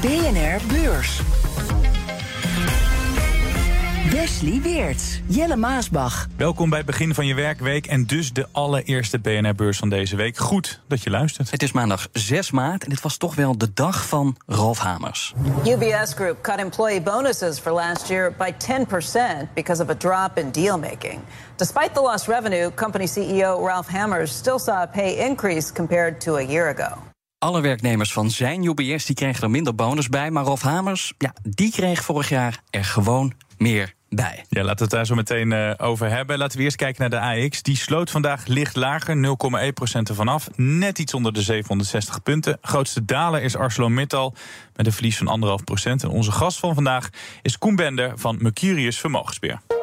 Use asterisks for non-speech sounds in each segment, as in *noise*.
BNR Beurs. Wesley Weert, Jelle Maasbach. Welkom bij het begin van je werkweek en dus de allereerste BNR-beurs van deze week. Goed dat je luistert. Het is maandag 6 maart en dit was toch wel de dag van Ralf Hamers. UBS Group cut employee bonuses for last year by 10% because of a drop in deal making. Despite the lost revenue, company CEO Ralph Hamers still saw a pay increase compared to a year ago. Alle werknemers van zijn UBS die kregen er minder bonus bij, maar Rolf Hamers, ja, die kreeg vorig jaar er gewoon meer bij. Ja, laten we het daar zo meteen uh, over hebben. Laten we eerst kijken naar de AX. Die sloot vandaag licht lager, 0,1% ervan af. Net iets onder de 760 punten. Grootste daler is ArcelorMittal met een verlies van 1,5%. En onze gast van vandaag is Koen Bender van Mercurius Vermogensbeheer.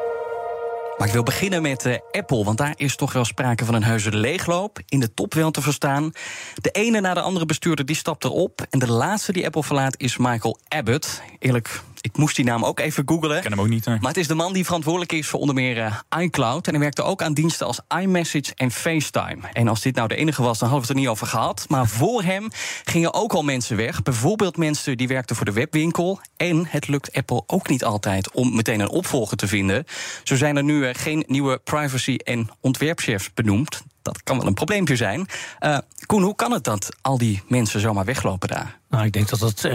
Maar ik wil beginnen met uh, Apple, want daar is toch wel sprake van een heuse leegloop. In de top wel te verstaan. De ene na de andere bestuurder die stapt erop. En de laatste die Apple verlaat is Michael Abbott. Eerlijk, ik moest die naam ook even googlen. Ik ken hem ook niet. Maar het is de man die verantwoordelijk is voor onder meer uh, iCloud. En hij werkte ook aan diensten als iMessage en FaceTime. En als dit nou de enige was, dan hadden we het er niet over gehad. Maar *laughs* voor hem gingen ook al mensen weg. Bijvoorbeeld mensen die werkten voor de webwinkel. En het lukt Apple ook niet altijd om meteen een opvolger te vinden. Zo zijn er nu uh, geen nieuwe privacy- en ontwerpchefs benoemd. Dat kan wel een probleempje zijn. Uh, Koen, hoe kan het dat al die mensen zomaar weglopen daar? Nou, ik denk dat dat uh,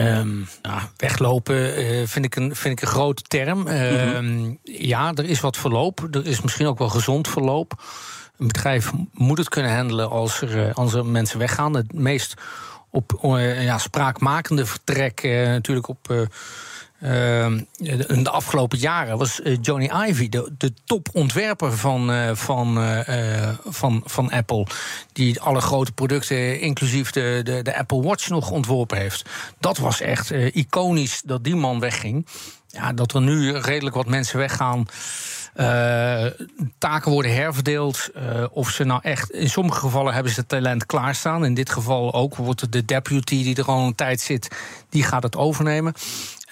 nou, weglopen uh, vind, ik een, vind ik een grote term. Mm -hmm. Ja, er is wat verloop. Er is misschien ook wel gezond verloop. Een bedrijf moet het kunnen handelen als er, als er mensen weggaan. Het meest op ja, spraakmakende vertrek natuurlijk op in de afgelopen jaren was uh, Johnny Ivy de, de topontwerper van, uh, van, van, van Apple. Die alle grote producten, inclusief de, de, de Apple Watch, nog ontworpen heeft. Dat was echt iconisch dat die man wegging. Ja, dat er nu redelijk wat mensen weggaan. Taken worden herverdeeld. Of ze nou echt. In sommige gevallen hebben ze het talent klaarstaan. In dit geval ook wordt de deputy die er al een tijd zit, die gaat het overnemen.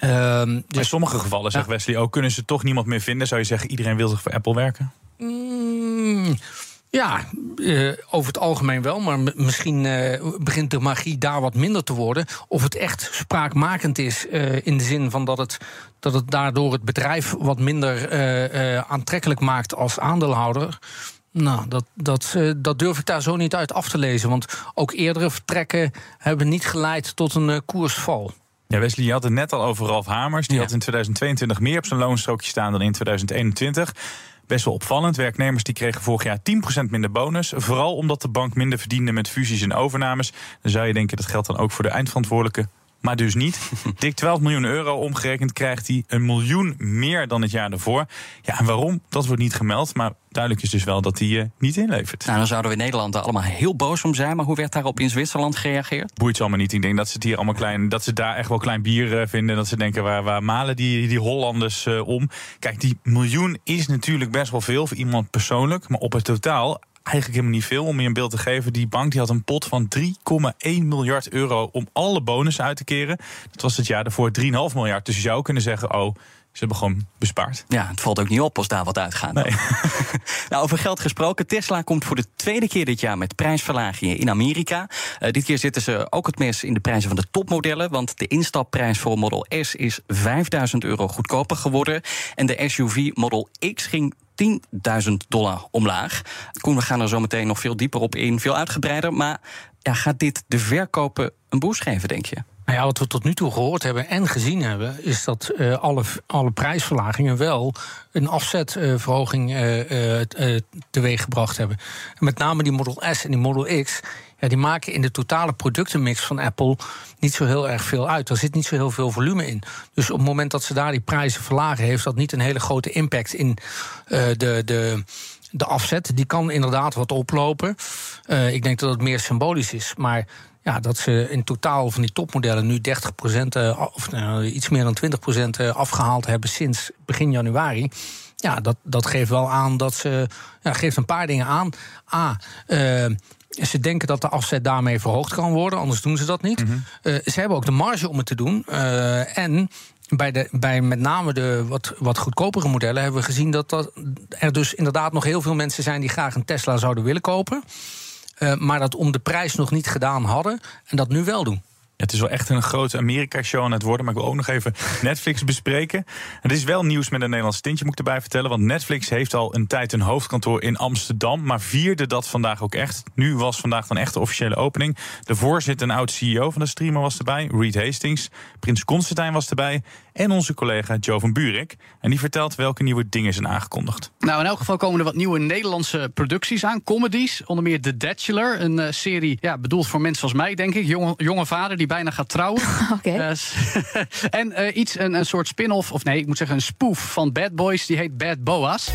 Dus, in sommige gevallen, zegt ja. Wesley ook, kunnen ze toch niemand meer vinden? Zou je zeggen, iedereen wil zich voor Apple werken? Mm, ja, uh, over het algemeen wel. Maar misschien uh, begint de magie daar wat minder te worden. Of het echt spraakmakend is uh, in de zin van dat het, dat het daardoor het bedrijf wat minder aantrekkelijk maakt als aandeelhouder. Nou, dat, dat, dat durf ik daar zo niet uit af te lezen. Want ook eerdere vertrekken hebben niet geleid tot een koersval. Ja, Wesley, je had het net al over Ralf Hamers. Die ja. had in 2022 meer op zijn loonstrookje staan dan in 2021. Best wel opvallend. Werknemers die kregen vorig jaar 10% minder bonus. Vooral omdat de bank minder verdiende met fusies en overnames. Dan zou je denken dat geldt dan ook voor de eindverantwoordelijke. Maar dus niet. *laughs* Dik 12 miljoen euro omgerekend krijgt hij een miljoen meer dan het jaar daarvoor. Ja, en waarom? Dat wordt niet gemeld. Maar duidelijk is dus wel dat hij uh, niet inlevert. Nou, dan zouden we in Nederland er allemaal heel boos om zijn. Maar hoe werd daarop in Zwitserland gereageerd? Boeit ze allemaal niet. Ik denk dat ze het hier allemaal klein. Dat ze daar echt wel klein bier uh, vinden. Dat ze denken, waar, waar malen die, die Hollanders uh, om? Kijk, die miljoen is natuurlijk best wel veel voor iemand persoonlijk. Maar op het totaal eigenlijk helemaal niet veel. Om je een beeld te geven, die bank die had een pot van 3,1 miljard euro om alle bonussen uit te keren. Dat was het jaar daarvoor 3,5 miljard. Dus je zou kunnen zeggen, oh, ze hebben gewoon bespaard. Ja, het valt ook niet op als daar wat uitgaat. Nee. *laughs* nou, over geld gesproken. Tesla komt voor de tweede keer dit jaar met prijsverlagingen in Amerika. Uh, dit keer zitten ze ook het mes in de prijzen van de topmodellen. Want de instapprijs voor Model S is 5000 euro goedkoper geworden. En de SUV Model X ging 10.000 dollar omlaag. Koen, we gaan er zo meteen nog veel dieper op in, veel uitgebreider. Maar ja, gaat dit de verkopen een boost geven, denk je? Nou ja, wat we tot nu toe gehoord hebben en gezien hebben, is dat uh, alle, alle prijsverlagingen wel een afzetverhoging uh, uh, teweeggebracht hebben. En met name die Model S en die Model X. Ja, die maken in de totale productenmix van Apple niet zo heel erg veel uit. Er zit niet zo heel veel volume in. Dus op het moment dat ze daar die prijzen verlagen, heeft dat niet een hele grote impact in de. de de afzet, die kan inderdaad wat oplopen. Uh, ik denk dat het meer symbolisch is. Maar Ja, dat ze in totaal van die topmodellen nu 30% uh, of uh, iets meer dan 20% uh, afgehaald hebben sinds begin januari. Ja, dat, dat geeft wel aan dat ze. Ja, geeft een paar dingen aan. A. Ze denken dat de afzet daarmee verhoogd kan worden, anders doen ze dat niet. Mm -hmm. ze hebben ook de marge om het te doen. en bij, de, bij met name de wat, wat goedkopere modellen hebben we gezien dat, dat er dus inderdaad nog heel veel mensen zijn die graag een Tesla zouden willen kopen. Maar dat om de prijs nog niet gedaan hadden en dat nu wel doen. Het is wel echt een grote Amerika-show aan het worden. Maar ik wil ook nog even *laughs* Netflix bespreken. Het is wel nieuws met een Nederlands tintje, moet ik erbij vertellen. Want Netflix heeft al een tijd een hoofdkantoor in Amsterdam. Maar vierde dat vandaag ook echt. Nu was vandaag dan echt de officiële opening. De voorzitter en oud-CEO van de streamer was erbij. Reed Hastings. Prins Constantijn was erbij. En onze collega Joe van Buurik. En die vertelt welke nieuwe dingen zijn aangekondigd. Nou, in elk geval komen er wat nieuwe Nederlandse producties aan. Comedies. Onder meer The Bachelor. Een uh, serie ja, bedoeld voor mensen als mij, denk ik. Jonge, jonge vader die bijna gaat trouwen. *laughs* Okay. Uh, *laughs* en uh, iets, een, een soort spin-off, of nee, ik moet zeggen een spoof van Bad Boys. Die heet Bad Boas.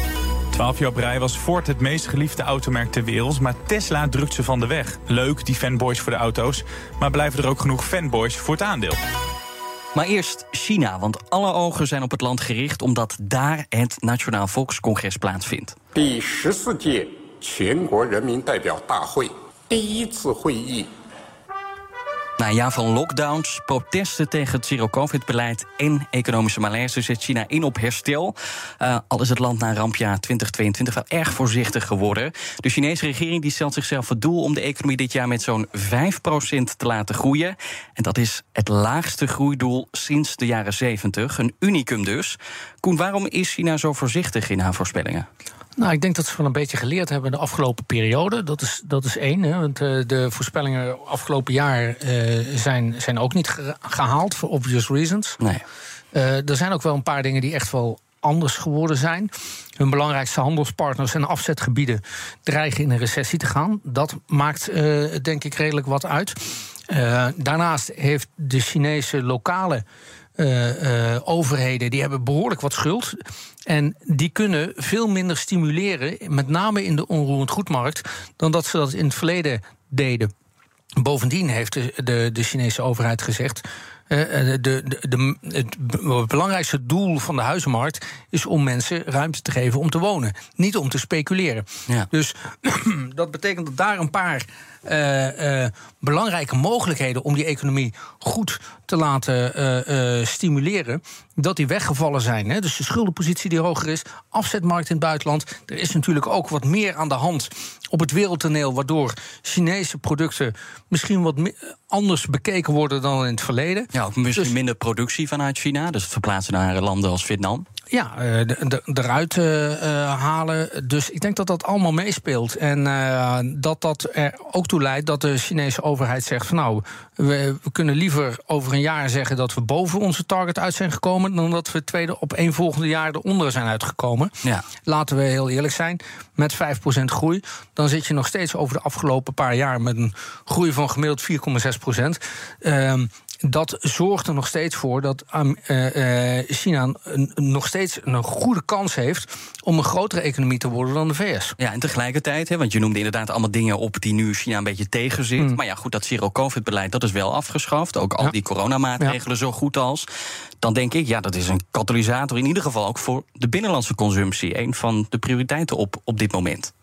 12 jaar op rij was Ford het meest geliefde automerk ter wereld. Maar Tesla drukt ze van de weg. Leuk, die fanboys voor de auto's. Maar blijven er ook genoeg fanboys voor het aandeel? Maar eerst China, want alle ogen zijn op het land gericht omdat daar het Nationaal Volkscongres plaatsvindt. 第十四届全国人民代表大会第一次会议 na jaar van lockdowns, protesten tegen het zero-covid-beleid en economische malaise zet China in op herstel. Uh, al is het land na rampjaar 2022 wel erg voorzichtig geworden. De Chinese regering die stelt zichzelf het doel om de economie dit jaar met zo'n 5% te laten groeien. En dat is het laagste groeidoel sinds de jaren 70. Een unicum dus. Koen, waarom is China zo voorzichtig in haar voorspellingen? Nou, ik denk dat ze wel een beetje geleerd hebben de afgelopen periode. Dat is, dat is één. Hè, want uh, de voorspellingen afgelopen jaar uh, zijn, zijn ook niet gehaald, voor obvious reasons. Nee. Uh, er zijn ook wel een paar dingen die echt wel anders geworden zijn. Hun belangrijkste handelspartners en afzetgebieden dreigen in een recessie te gaan. Dat maakt, denk ik, redelijk wat uit. daarnaast heeft de Chinese lokale overheden die hebben behoorlijk wat schuld. En die kunnen veel minder stimuleren, met name in de onroerend goedmarkt, dan dat ze dat in het verleden deden. Bovendien heeft de, de, de Chinese overheid gezegd. Uh, de, de, de, het belangrijkste doel van de huizenmarkt is om mensen ruimte te geven om te wonen, niet om te speculeren. Ja. Dus *clears throat* dat betekent dat daar een paar uh, uh, belangrijke mogelijkheden om die economie goed te laten uh, stimuleren, dat die weggevallen zijn. Hè? Dus de schuldenpositie die hoger is, afzetmarkt in het buitenland. Er is natuurlijk ook wat meer aan de hand op het wereldtoneel, waardoor Chinese producten misschien wat anders bekeken worden dan in het verleden. Ja, ook misschien dus, minder productie vanuit China, dus verplaatsen naar landen als Vietnam. Ja, eruit halen. Dus ik denk dat dat allemaal meespeelt. En dat dat er ook toe leidt dat de Chinese overheid zegt: van nou, we, we, kunnen liever over een jaar zeggen dat we boven onze target uit zijn gekomen, dan dat we tweede op één volgende jaar eronder zijn uitgekomen. Ja. Laten we heel eerlijk zijn: met 5% groei, dan zit je nog steeds over de afgelopen paar jaar met een groei van gemiddeld 4,6%. Uh, dat zorgt er nog steeds voor dat uh, uh, China nog steeds een goede kans heeft om een grotere economie te worden dan de VS. Ja, en tegelijkertijd, hè, want je noemde inderdaad allemaal dingen op die nu China een beetje tegen zit. Mm. Maar ja, goed, dat zero-covid-beleid dat is wel afgeschaft. Ook al ja. die coronamaatregelen ja. zo goed als. Dan denk ik, ja, dat is een katalysator in ieder geval ook voor de binnenlandse consumptie. Een van de prioriteiten op, op dit moment.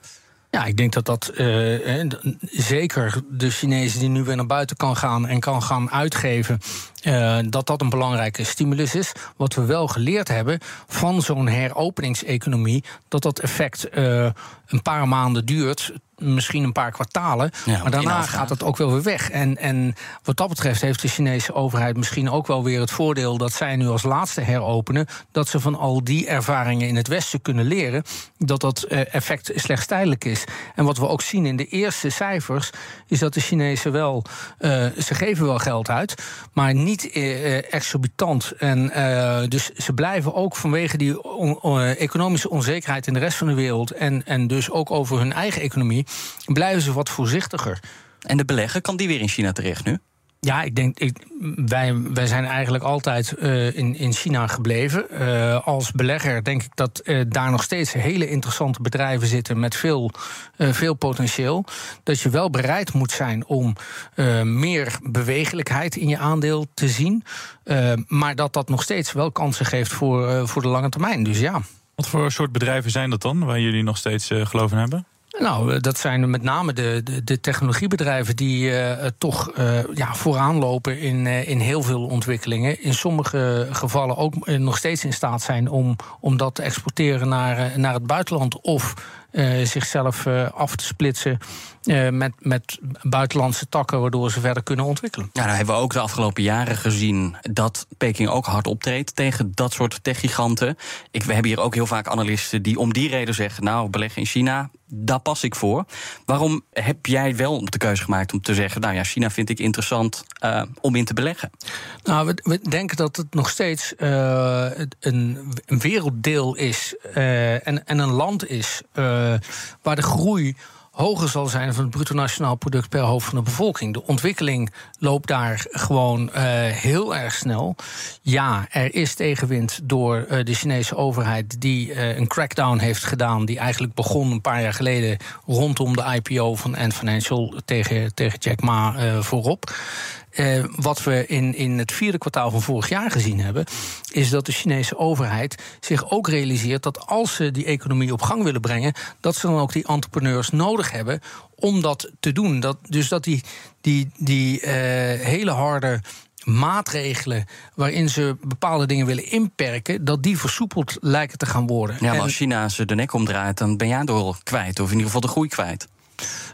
Ja, ik denk dat dat uh, zeker de Chinezen die nu weer naar buiten kan gaan en kan gaan uitgeven, uh, dat dat een belangrijke stimulus is. Wat we wel geleerd hebben van zo'n heropeningseconomie, dat dat effect uh, een paar maanden duurt misschien een paar kwartalen. Ja, maar daarna gaat het ook wel weer weg. En, en wat dat betreft heeft de Chinese overheid misschien ook wel weer het voordeel dat zij nu als laatste heropenen. Dat ze van al die ervaringen in het Westen kunnen leren. Dat dat effect slechts tijdelijk is. En wat we ook zien in de eerste cijfers. Is dat de Chinezen wel. Uh, ze geven wel geld uit. Maar niet uh, exorbitant. En uh, dus ze blijven ook vanwege die on, on, economische onzekerheid in de rest van de wereld. En, en dus ook over hun eigen economie blijven ze wat voorzichtiger. En de belegger, kan die weer in China terecht nu? Ja, ik denk, ik, wij, wij zijn eigenlijk altijd uh, in, in China gebleven. Uh, als belegger denk ik dat uh, daar nog steeds hele interessante bedrijven zitten met veel, veel potentieel. Dat je wel bereid moet zijn om meer bewegelijkheid in je aandeel te zien. maar dat dat nog steeds wel kansen geeft voor, voor de lange termijn. Dus ja. Wat voor soort bedrijven zijn dat dan, waar jullie nog steeds geloof in hebben? Nou, dat zijn met name de, de, de technologiebedrijven die uh, toch uh, ja, vooraan lopen in, in heel veel ontwikkelingen. In sommige gevallen ook nog steeds in staat zijn om, om dat te exporteren naar, naar het buitenland. Of zichzelf uh, af te splitsen uh, met, met buitenlandse takken, waardoor ze verder kunnen ontwikkelen. Ja, nou hebben we ook de afgelopen jaren gezien dat Peking ook hard optreedt tegen dat soort techgiganten. Ik, we hebben hier ook heel vaak analisten die om die reden zeggen: Nou, beleggen in China, daar pas ik voor. Waarom heb jij wel de keuze gemaakt om te zeggen: Nou ja, China vind ik interessant om in te beleggen? Nou, we, we denken dat het nog steeds een, een, werelddeel is en, en een land is. Uh, waar de groei hoger zal zijn van het bruto nationaal product per hoofd van de bevolking. De ontwikkeling loopt daar gewoon uh, heel erg snel. Ja, er is tegenwind door uh, de Chinese overheid die een crackdown heeft gedaan, die eigenlijk begon een paar jaar geleden rondom de IPO van Ant Financial tegen, tegen Jack Ma voorop. Uh, wat we in, in het vierde kwartaal van vorig jaar gezien hebben, is dat de Chinese overheid zich ook realiseert dat als ze die economie op gang willen brengen, dat ze dan ook die entrepreneurs nodig hebben om dat te doen. Dat, dus dat die, die, die uh, hele harde maatregelen waarin ze bepaalde dingen willen inperken, dat die versoepeld lijken te gaan worden. Ja, maar als China ze de nek omdraait, dan ben jij door kwijt, of in ieder geval de groei kwijt.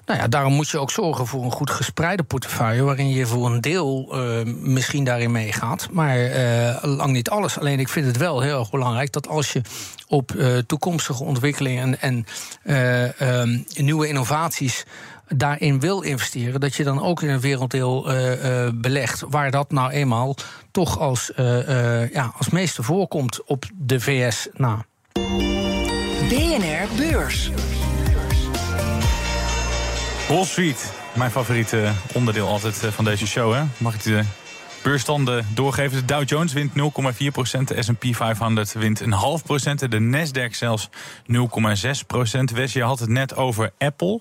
Nou ja, daarom moet je ook zorgen voor een goed gespreide portefeuille. waarin je voor een deel uh, misschien daarin meegaat. Maar uh, lang niet alles. Alleen ik vind het wel heel erg belangrijk dat als je op uh, toekomstige ontwikkelingen en, um, nieuwe innovaties daarin wil investeren, dat je dan ook in een werelddeel belegt waar dat nou eenmaal toch als, ja, als meeste voorkomt op de VS na. BNR Beurs. Wall Street, mijn favoriete onderdeel altijd van deze show. Hè? Mag ik de beurstanden doorgeven? De Dow Jones wint 0,4% de S&P 500 wint een half procent... de Nasdaq zelfs 0,6 procent. Wes, je had het net over Apple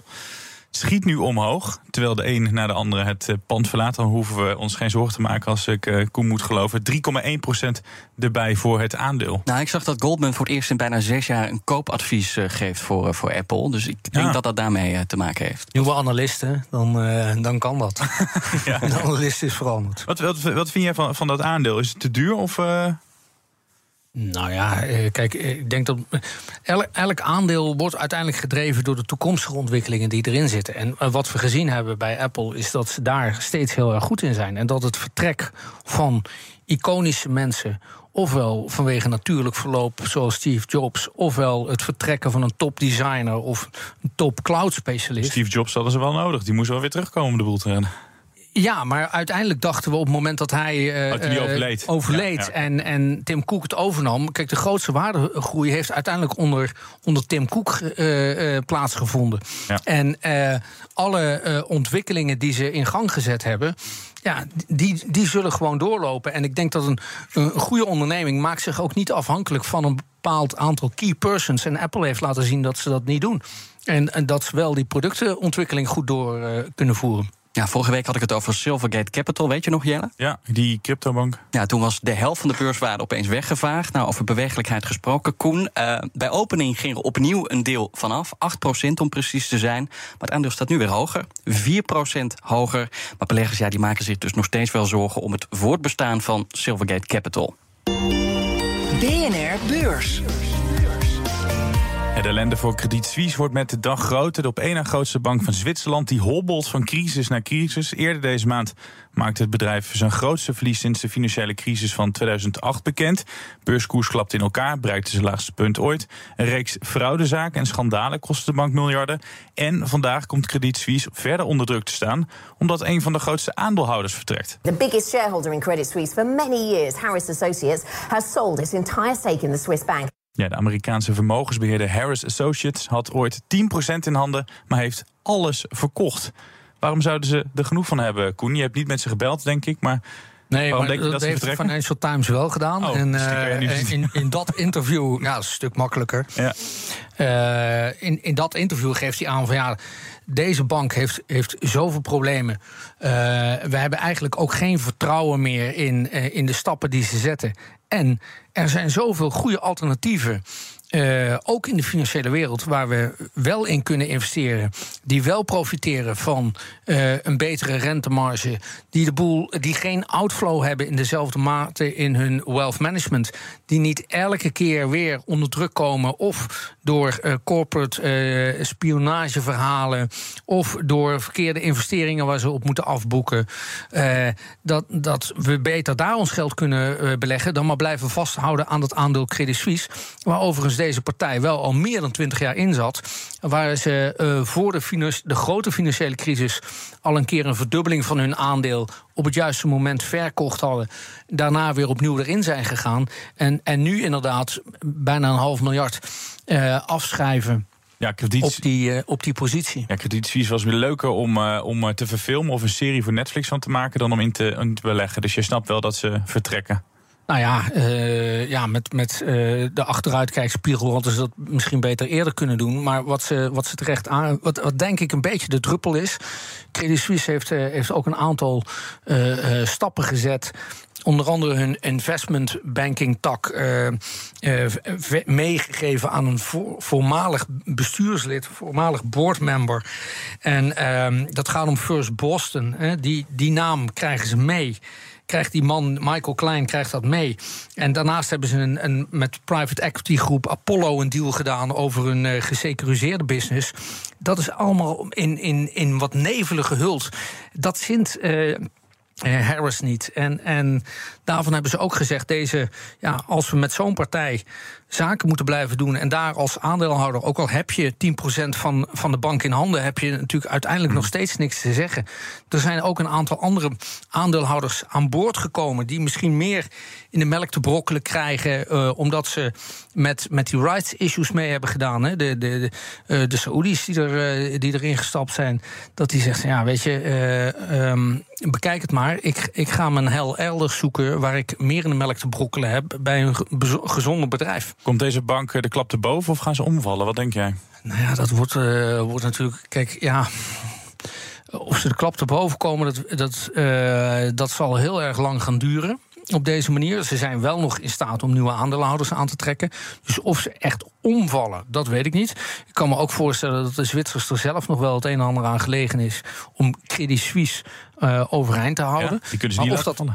schiet nu omhoog. Terwijl de een na de andere het eh, pand verlaat. Dan hoeven we ons geen zorgen te maken als ik uh, Koen moet geloven. 3,1% erbij voor het aandeel. Nou, ik zag dat Goldman voor het eerst in bijna zes jaar een koopadvies uh, geeft voor, voor Apple. Dus ik denk ja. dat dat daarmee te maken heeft. Nieuwe analisten, dan, dan kan dat. *laughs* *laughs* ja. De analist is veranderd. Wat, wat, wat vind jij van, van dat aandeel? Is het te duur of... Nou ja, eh, kijk, eh, ik denk dat elk, elk, aandeel wordt uiteindelijk gedreven door de toekomstige ontwikkelingen die erin zitten. En eh, wat we gezien hebben bij Apple is dat ze daar steeds heel erg goed in zijn. En dat het vertrek van iconische mensen ofwel vanwege natuurlijk verloop zoals Steve Jobs, ofwel het vertrekken van een topdesigner of een top cloud specialist. Steve Jobs hadden ze wel nodig, die moest wel weer terugkomen de boel te rennen. Ja, maar uiteindelijk dachten we op het moment dat hij uh, overleed, overleed ja, ja. En, en Tim Cook het overnam. Kijk, de grootste waardegroei heeft uiteindelijk onder, onder Tim Cook uh, uh, plaatsgevonden. Ja. En alle ontwikkelingen die ze in gang gezet hebben. Ja, die, die zullen gewoon doorlopen. En ik denk dat een, een goede onderneming maakt zich ook niet afhankelijk van een bepaald aantal key persons. En Apple heeft laten zien dat ze dat niet doen. En, en dat ze wel die productenontwikkeling goed door kunnen voeren. Ja, vorige week had ik het over Silvergate Capital, weet je nog, Jelle? Ja, die cryptobank. Ja, toen was de helft van de beurswaarde opeens weggevaagd. Nou, over bewegelijkheid gesproken. Koen, uh, bij opening ging er opnieuw een deel vanaf. 8% om precies te zijn. Maar het aandeel staat nu weer hoger. 4% hoger. Maar beleggers ja, die maken zich dus nog steeds wel zorgen... om het voortbestaan van Silvergate Capital. BNR Beurs. De ellende voor Credit Suisse wordt met de dag groter. De op één na grootste bank van Zwitserland die hobbelt van crisis naar crisis. Eerder deze maand maakte het bedrijf zijn grootste verlies sinds de financiële crisis van 2008 bekend. Beurskoers klapt in elkaar, bereikte zijn laagste punt ooit. Een reeks fraudezaken en schandalen kostte de bank miljarden. En vandaag komt Credit Suisse verder onder druk te staan, omdat een van de grootste aandeelhouders vertrekt. The biggest shareholder in Credit Suisse for many years, Harris Associates, has sold its entire stake in the Swiss bank. Ja, de Amerikaanse vermogensbeheerder Harris Associates had ooit 10% in handen, maar heeft alles verkocht. Waarom zouden ze er genoeg van hebben, Koen? Je hebt niet met ze gebeld, denk ik, maar... Nee, Waarom maar dat, heeft de? Financial Times wel gedaan. Oh, en dus eh, in, in dat interview, *laughs* ja, dat is een stuk makkelijker. Ja. Eh, in, in dat interview geeft hij aan van ja, deze bank heeft, heeft zoveel problemen. Eh, we hebben eigenlijk ook geen vertrouwen meer in, in de stappen die ze zetten. En er zijn zoveel goede alternatieven. Eh, ook in de financiële wereld, waar we wel in kunnen investeren, die wel profiteren van eh, een betere rentemarge, die de boel, die geen outflow hebben in dezelfde mate in hun wealth management, die niet elke keer weer onder druk komen of door eh, corporate spionageverhalen of door verkeerde investeringen waar ze op moeten afboeken, dat, dat we beter daar ons geld kunnen beleggen dan maar blijven vasthouden aan dat aandeel Credit Suisse, waar overigens deze partij wel al meer dan 20 jaar in zat, waar ze eh, voor de, de grote financiële crisis al een keer een verdubbeling van hun aandeel op het juiste moment verkocht hadden. Daarna weer opnieuw erin zijn gegaan. En, en nu inderdaad bijna een half miljard eh, afschrijven Ja, krediet, op die, eh, op die positie. ja, Credit Suisse was weer leuker om, om te verfilmen... of een serie voor Netflix van te maken dan om in te, in te beleggen. Dus je snapt wel dat ze vertrekken. Nou ja, eh, ja met, met eh, de achteruitkijkspiegel hadden ze dat misschien beter eerder kunnen doen. Maar wat ze, wat ze terecht aan. Wat, wat denk ik een beetje de druppel is. Credit Suisse heeft, eh, heeft ook een aantal stappen gezet. Onder andere hun investment banking tak eh, eh, v- meegegeven aan een voor- voormalig bestuurslid, voormalig boardmember. En ehm, dat gaat om First Boston. Die, die naam krijgen ze mee krijgt die man, Michael Klein, krijgt dat mee. En daarnaast hebben ze een, een, met private equity groep Apollo een deal gedaan over een eh, gesecuriseerde business. Dat is allemaal in, in, in wat nevelen gehuld. Dat zint. eh, eh, Harris niet. En, en daarvan hebben ze ook gezegd: deze, ja, als we met zo'n partij zaken moeten blijven doen. en daar als aandeelhouder, ook al heb je 10% van, van de bank in handen. heb je natuurlijk uiteindelijk nog steeds niks te zeggen. Er zijn ook een aantal andere aandeelhouders aan boord gekomen. die misschien meer in de melk te brokkelen krijgen. eh, omdat ze met, met die rights issues mee hebben gedaan. Hè. De, de, de, eh, de Saoedi's die, er, eh, die erin gestapt zijn. Dat die zegt: ja, weet je, eh, ehm, bekijk het maar. Ik, ik ga mijn hel elders zoeken. waar ik meer in de melk te brokkelen heb. bij een ge- bezo- gezonder bedrijf. Komt deze bank eh, de klap te boven of gaan ze omvallen? Wat denk jij? Nou ja, dat wordt, eh, wordt natuurlijk. Kijk, ja. Of ze de klap erboven komen, dat, dat, eh, dat zal heel erg lang gaan duren. Op deze manier. Ze zijn wel nog in staat om nieuwe aandeelhouders aan te trekken. Dus of ze echt omvallen, dat weet ik niet. Ik kan me ook voorstellen dat de Zwitsers er zelf nog wel het een en ander aan gelegen is. om Credit Suisse eh, overeind te houden. Ja, die kunnen ze Maar niet of dat.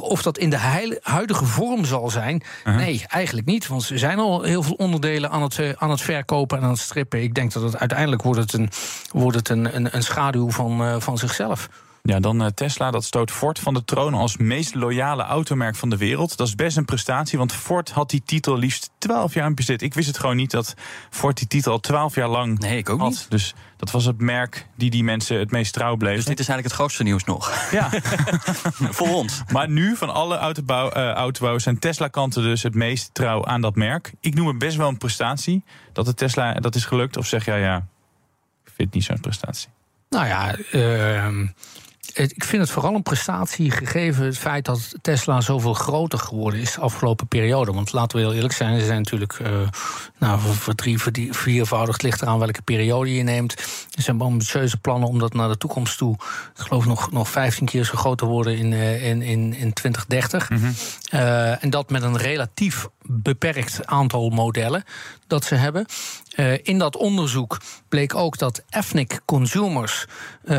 Of dat in de huidige vorm zal zijn, nee, eigenlijk niet. Want ze zijn al heel veel onderdelen aan het, eh, aan het verkopen en aan het strippen. Ik denk dat het uiteindelijk wordt het een, wordt het een, een, een schaduw van, eh, van zichzelf. Ja, dan eh, Tesla, dat stoot Ford van de troon als meest loyale automerk van de wereld. Dat is best een prestatie, want Ford had die titel liefst 12 jaar in bezit. Ik wist het gewoon niet dat Ford die titel al 12 jaar lang Nee, ik ook had. niet. Dus dat was het merk die die mensen het meest trouw bleef. Dus dit is eigenlijk het grootste nieuws nog. Ja, *laughs* Voor ons. maar nu van alle autobouw, eh, autobouwers zijn Tesla-kanten dus het meest trouw aan dat merk. Ik noem het best wel een prestatie dat het Tesla dat is gelukt. Of zeg jij ja, ik vind het niet zo'n prestatie. Nou ja, ehm, het- ik vind het vooral een prestatie gegeven het feit dat Tesla zoveel groter geworden is de afgelopen periode. Want laten we heel eerlijk zijn, ze zijn natuurlijk eh, nou, die, viervoudigd ligt eraan welke periode je neemt. Er zijn ambitieuze plannen om dat naar de toekomst toe, ik geloof nog, nog 15 keer zo groot te worden in, eh, in, in, in 2030. Eh, en dat met een relatief beperkt aantal modellen dat ze hebben. Eh, in dat onderzoek bleek ook dat ethnic consumers eh,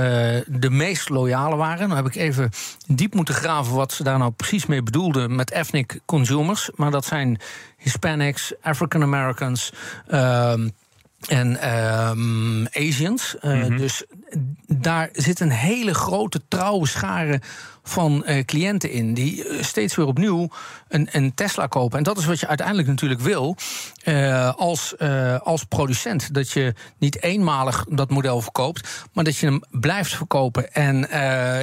de meest loyale waren. Nou heb ik even diep moeten graven wat ze daar nou precies mee bedoelden met ethnic consumers. Maar dat zijn Hispanics, African Americans. ehm, en ehm, Asians. Eh, Dus daar zit een hele grote trouwe schare van eh, cliënten in. die eh, steeds weer opnieuw een, een Tesla kopen. En dat is wat je uiteindelijk natuurlijk wil eh, als, als producent. Dat je niet eenmalig dat model verkoopt, maar dat je hem blijft verkopen. En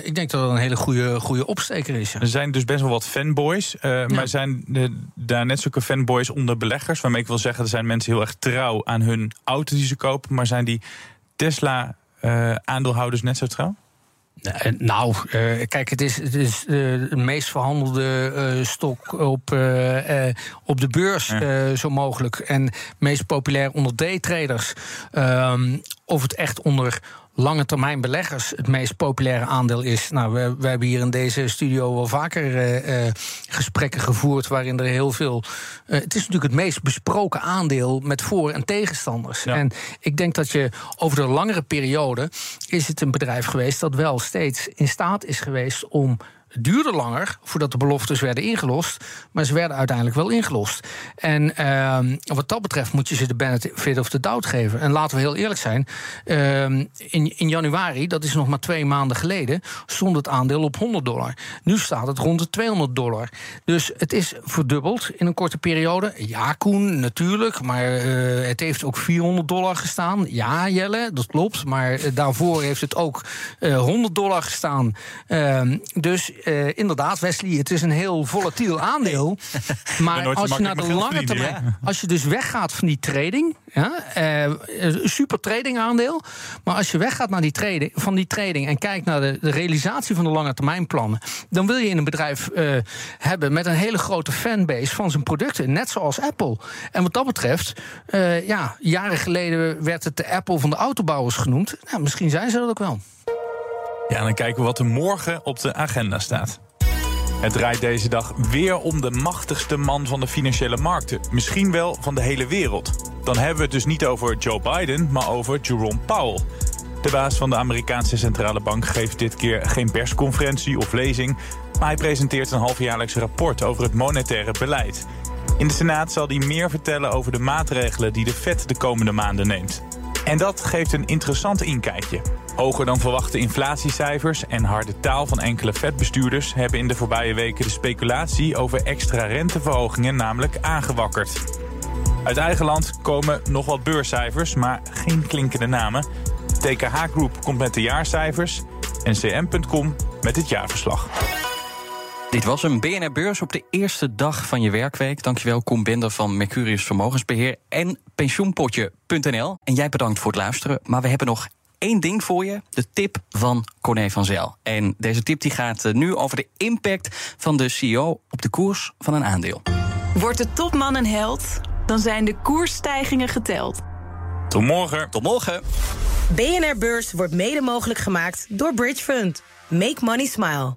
ik denk dat dat een hele goede, goede opsteker is. ja. Er zijn dus best wel wat fanboys. Maar zijn daar net zulke fanboys onder beleggers? Waarmee ik wil zeggen, er zijn mensen heel erg trouw aan hun auto die ze kopen. Maar zijn die Tesla-aandeelhouders net zo trouw? Eh, Nou, eh, kijk, het is, het is eh, de meest verhandelde stok op, op de beurs, zo mogelijk. En meest populair onder daytraders. Ehm of het echt onder lange termijn beleggers het meest populaire aandeel is. Nou, we, we hebben hier in deze studio wel vaker eh, eh, gesprekken gevoerd waarin er heel veel. eh, het is natuurlijk het meest besproken aandeel met voor- en tegenstanders. En ik denk dat je over de langere periode is het een bedrijf geweest dat wel steeds in staat is geweest om. Duurde langer voordat de beloftes werden ingelost, maar ze werden uiteindelijk wel ingelost. En ehm, wat dat betreft moet je ze de benefit of the doubt geven. En laten we heel eerlijk zijn: ehm, in, in januari, dat is nog maar twee maanden geleden, stond het aandeel op 100 dollar. Nu staat het rond de 200 dollar. Dus het is verdubbeld in een korte periode. Ja, Koen, natuurlijk, maar eh, het heeft ook 400 dollar gestaan. Ja, Jelle, dat klopt, maar eh, daarvoor heeft het ook eh, 100 dollar gestaan. Ehm, dus eh, inderdaad, Wesley, het is een heel volatiel *laughs* aandeel. Maar als je naar de lange termijn, als je dus weggaat van die trading, ja, eh, een super trading aandeel, maar als je weggaat naar die trading, van die trading en kijkt naar de, de realisatie van de lange termijn plannen, dan wil je in een bedrijf eh, hebben met een hele grote fanbase van zijn producten, net zoals Apple. En wat dat betreft, ja, jaren geleden werd het de Apple van de autobouwers genoemd. Nou, misschien zijn ze dat ook wel. Ja, dan kijken we wat er morgen op de agenda staat. Het draait deze dag weer om de machtigste man van de financiële markten. Misschien wel van de hele wereld. Dan hebben we het dus niet over Joe Biden, maar over Jerome Powell. De baas van de Amerikaanse centrale bank geeft dit keer geen persconferentie of lezing. Maar hij presenteert een halfjaarlijks rapport over het monetaire beleid. In de Senaat zal hij meer vertellen over de maatregelen die de Fed de komende maanden neemt. En dat geeft een interessant inkijkje. Hoger dan verwachte inflatiecijfers en harde taal van enkele Fed-bestuurders hebben in de voorbije weken de speculatie over extra renteverhogingen namelijk aangewakkerd. Uit eigen land komen nog wat beurscijfers, maar geen klinkende namen. TKH Group komt met de jaarcijfers en CM.com met het jaarverslag. Dit was een BNR Beurs op de eerste dag van je werkweek. Dankjewel, Koen Bender van Mercurius Vermogensbeheer en pensioenpotje.nl. En jij bedankt voor het luisteren. Maar we hebben nog één ding voor je. De tip van Corné van Zel. En deze tip die gaat eh, nu over de impact van de CEO op de koers van een aandeel. Wordt de topman een held, dan zijn de koersstijgingen geteld. Tot morgen. Tot morgen. BNR Beurs wordt mede mogelijk gemaakt door Bridge Fund. Make money smile.